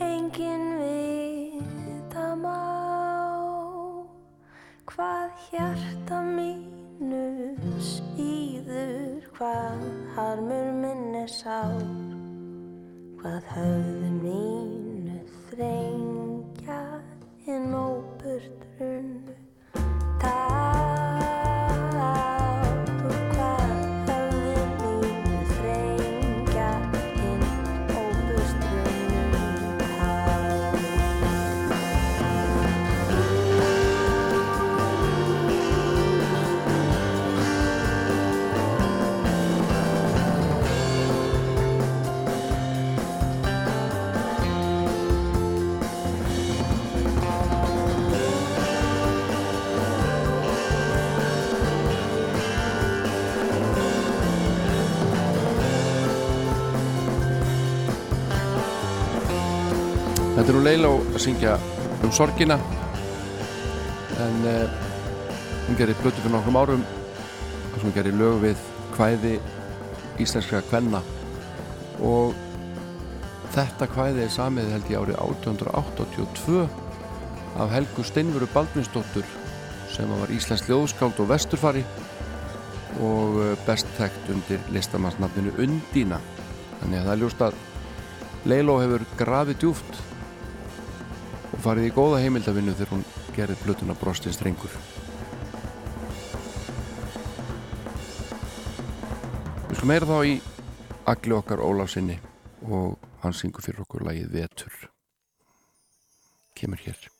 engin vita má hvað hjarta mínu síður hvað harmur minn er sár hvað höfðu mínu þrengja inn óburt runnu Þetta er nú Leila að syngja um sorgina. En uh, hún gerir blötu fyrir nokkrum árum og hún gerir lög við kvæði íslenskra kvenna. Og þetta kvæði er samið held ég árið 1882 af Helgu Steinvöru Baldvinsdóttur sem var íslensk ljóðskáld og vesturfari og eh, best þekkt undir listamannsnafninu Undína. Þannig að það er ljóst að Leiló hefur grafið djúft farið í góða heimildavinnu þegar hún gerði plötuna Brostins drengur. Við skulum meira þá í agli okkar Ólafsinni og hann syngur fyrir okkur lagið Vetur. Kemur hér.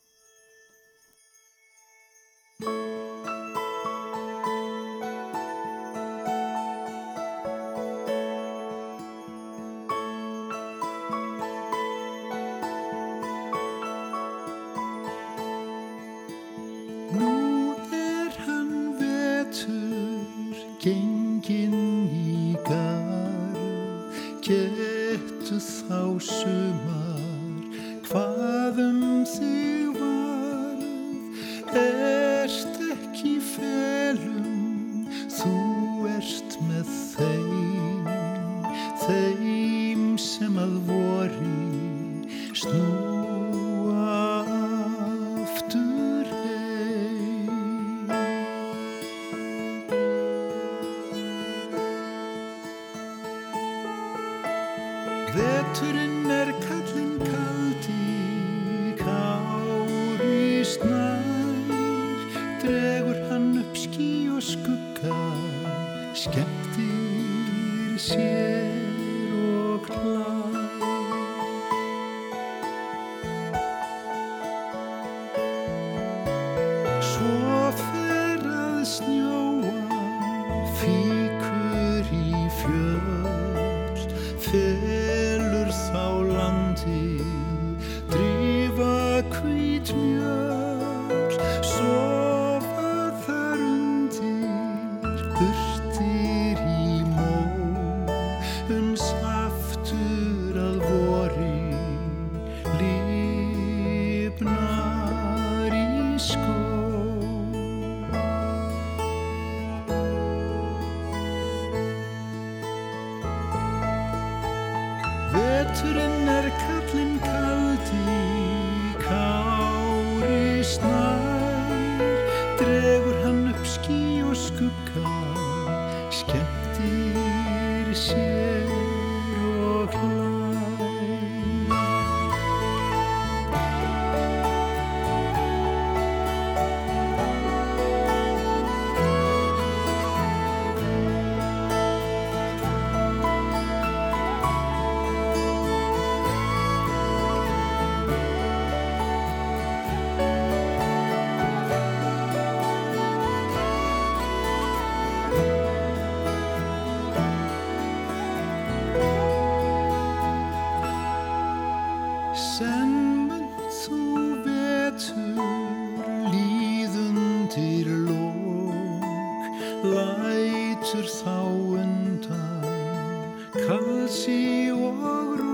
Kalsi og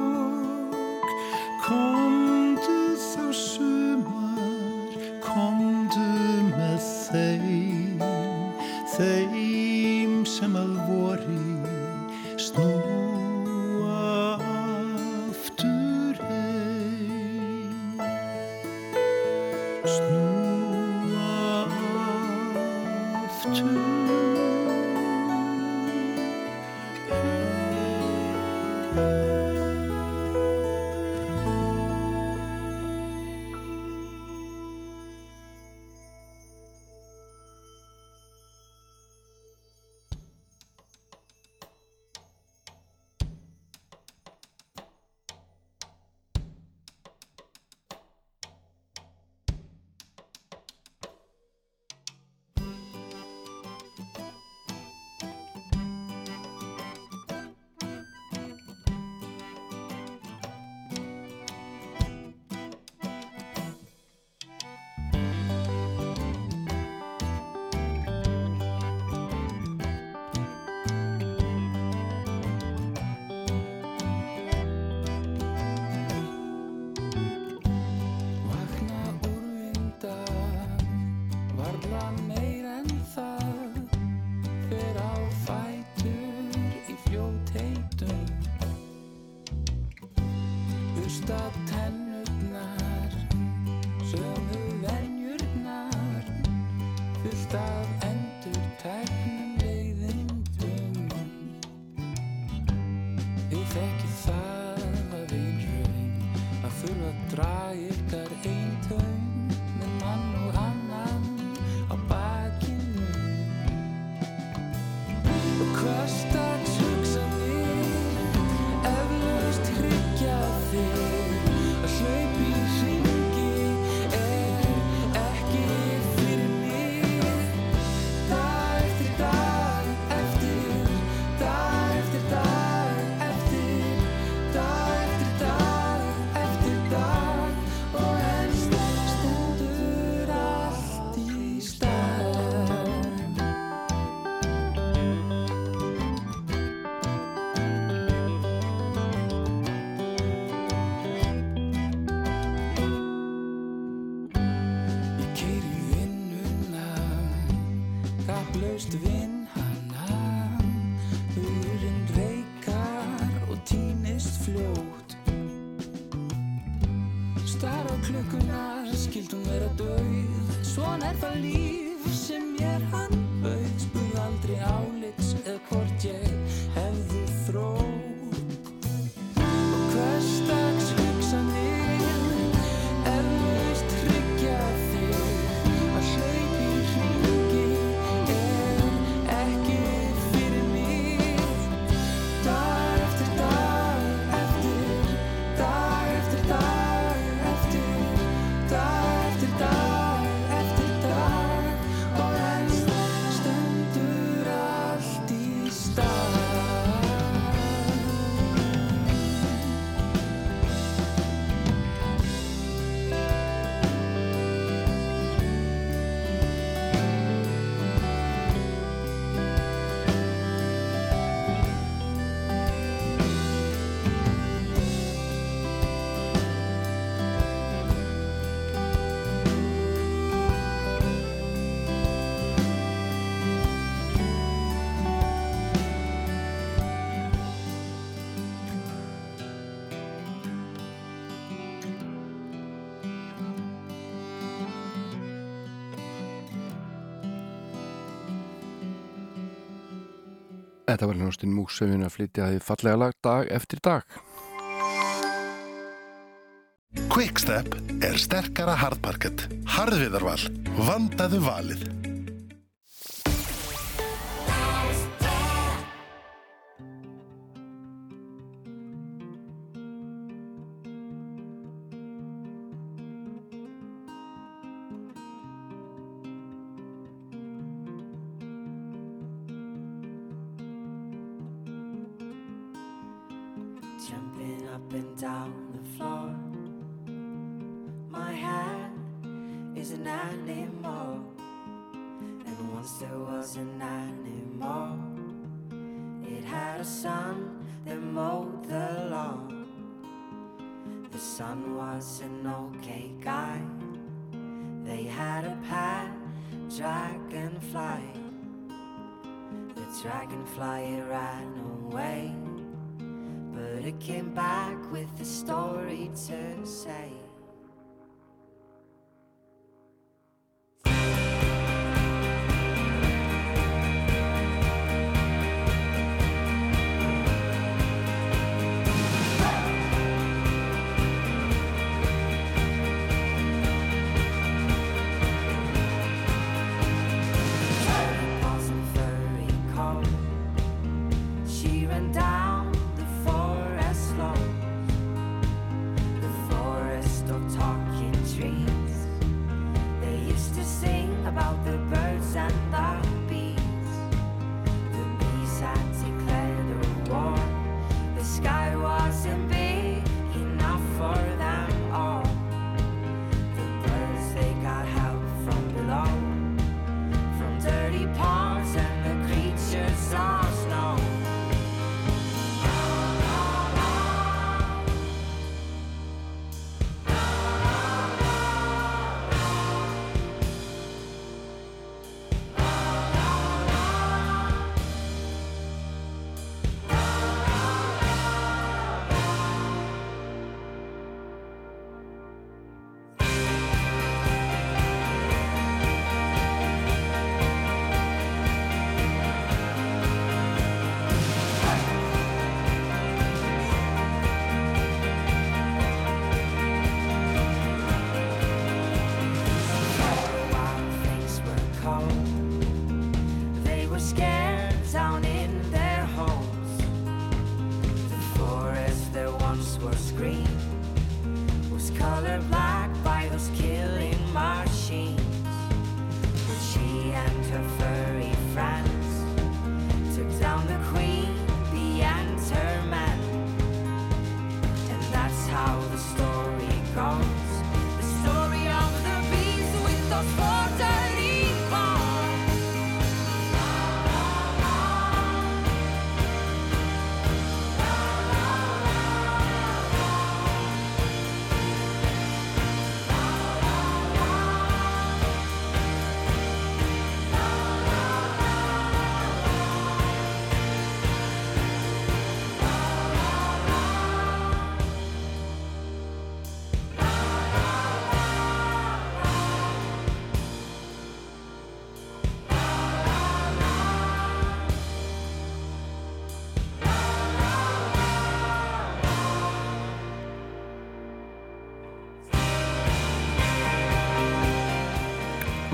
Þetta var hljóðstinn múksefin að flytja því fallega lag dag eftir dag. Quickstep er sterkara hardparkett. Harðviðarval. Vandaðu valið.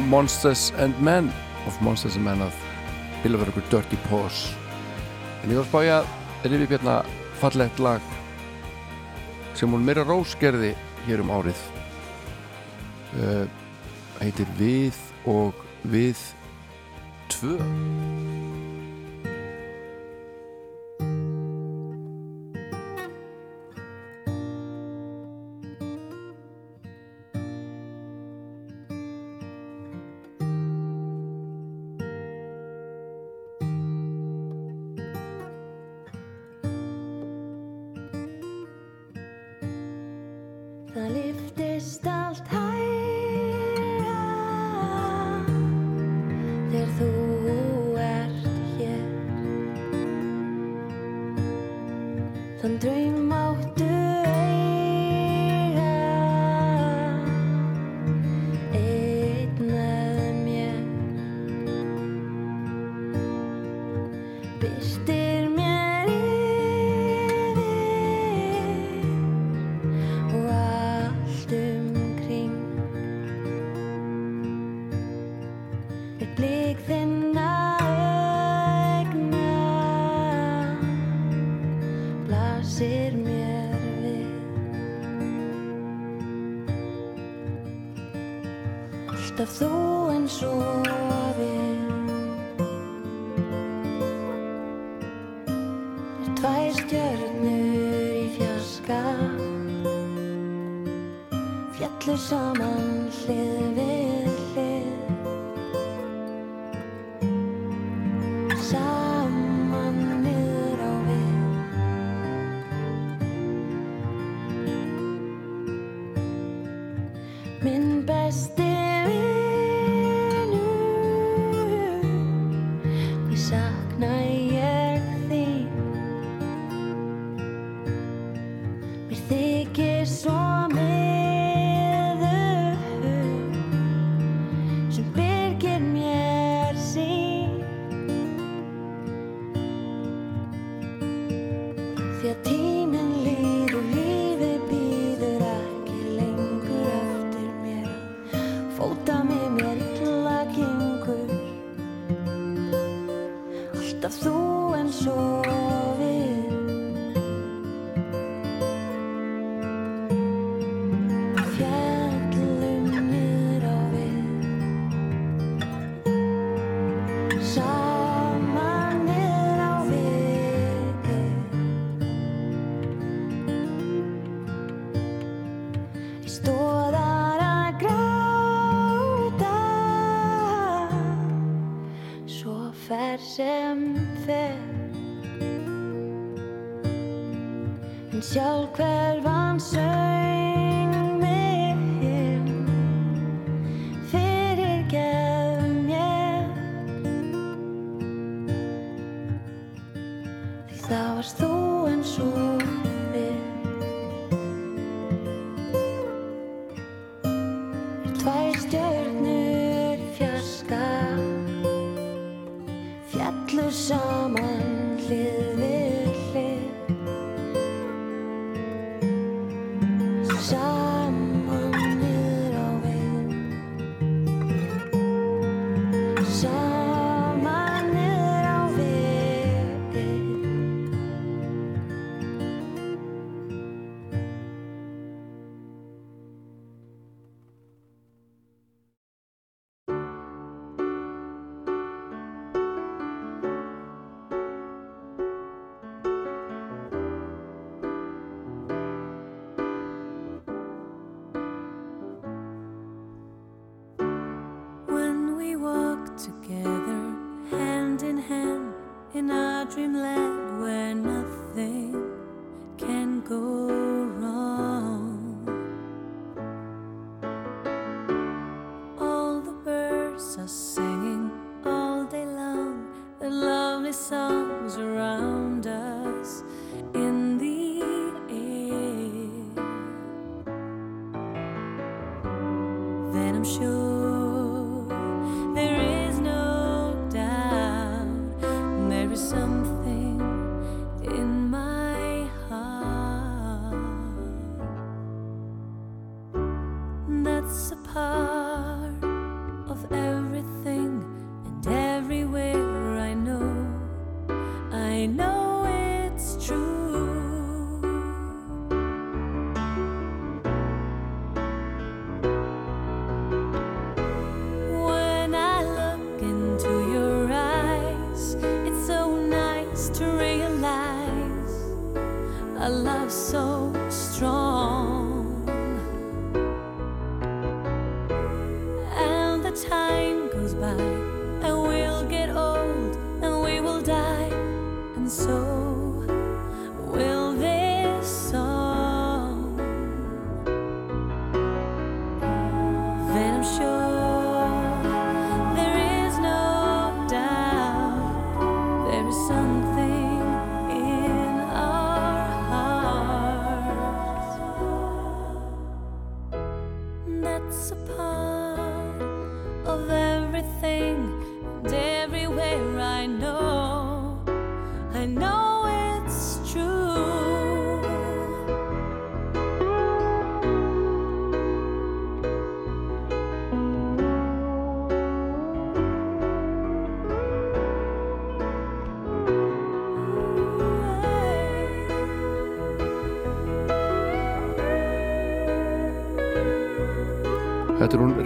Monsters and Men. Of Monsters and Men að bila verið okkur Dirty Paws en ég var að spája Rifi Bjarna fallegt lag sem hún meira róskerði hér um árið uh, heitir Við og Við 2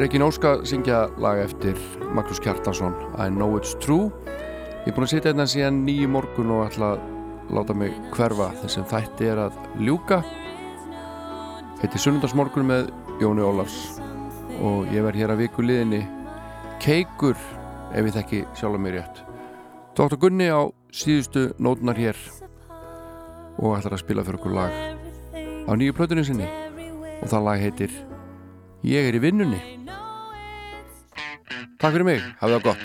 Rekin Óska syngja lag eftir Magnús Kjartansson I know it's true. Ég er búin að sitja hérna síðan nýju morgun og ætla að láta mig hverfa. Þessum þætti er að ljúka. Þetta er sunnundasmorgun með Jóni Ólars og ég verð hér að viku liðinni keikur ef ég þekki sjálf mér rétt. Dr. Gunni á síðustu nótunar hér og ætlar að spila fyrir okkur lag á nýju plötunni sinni. Og það lag heitir Ég er í vinnunni. Takk fyrir mig, hafið það gott.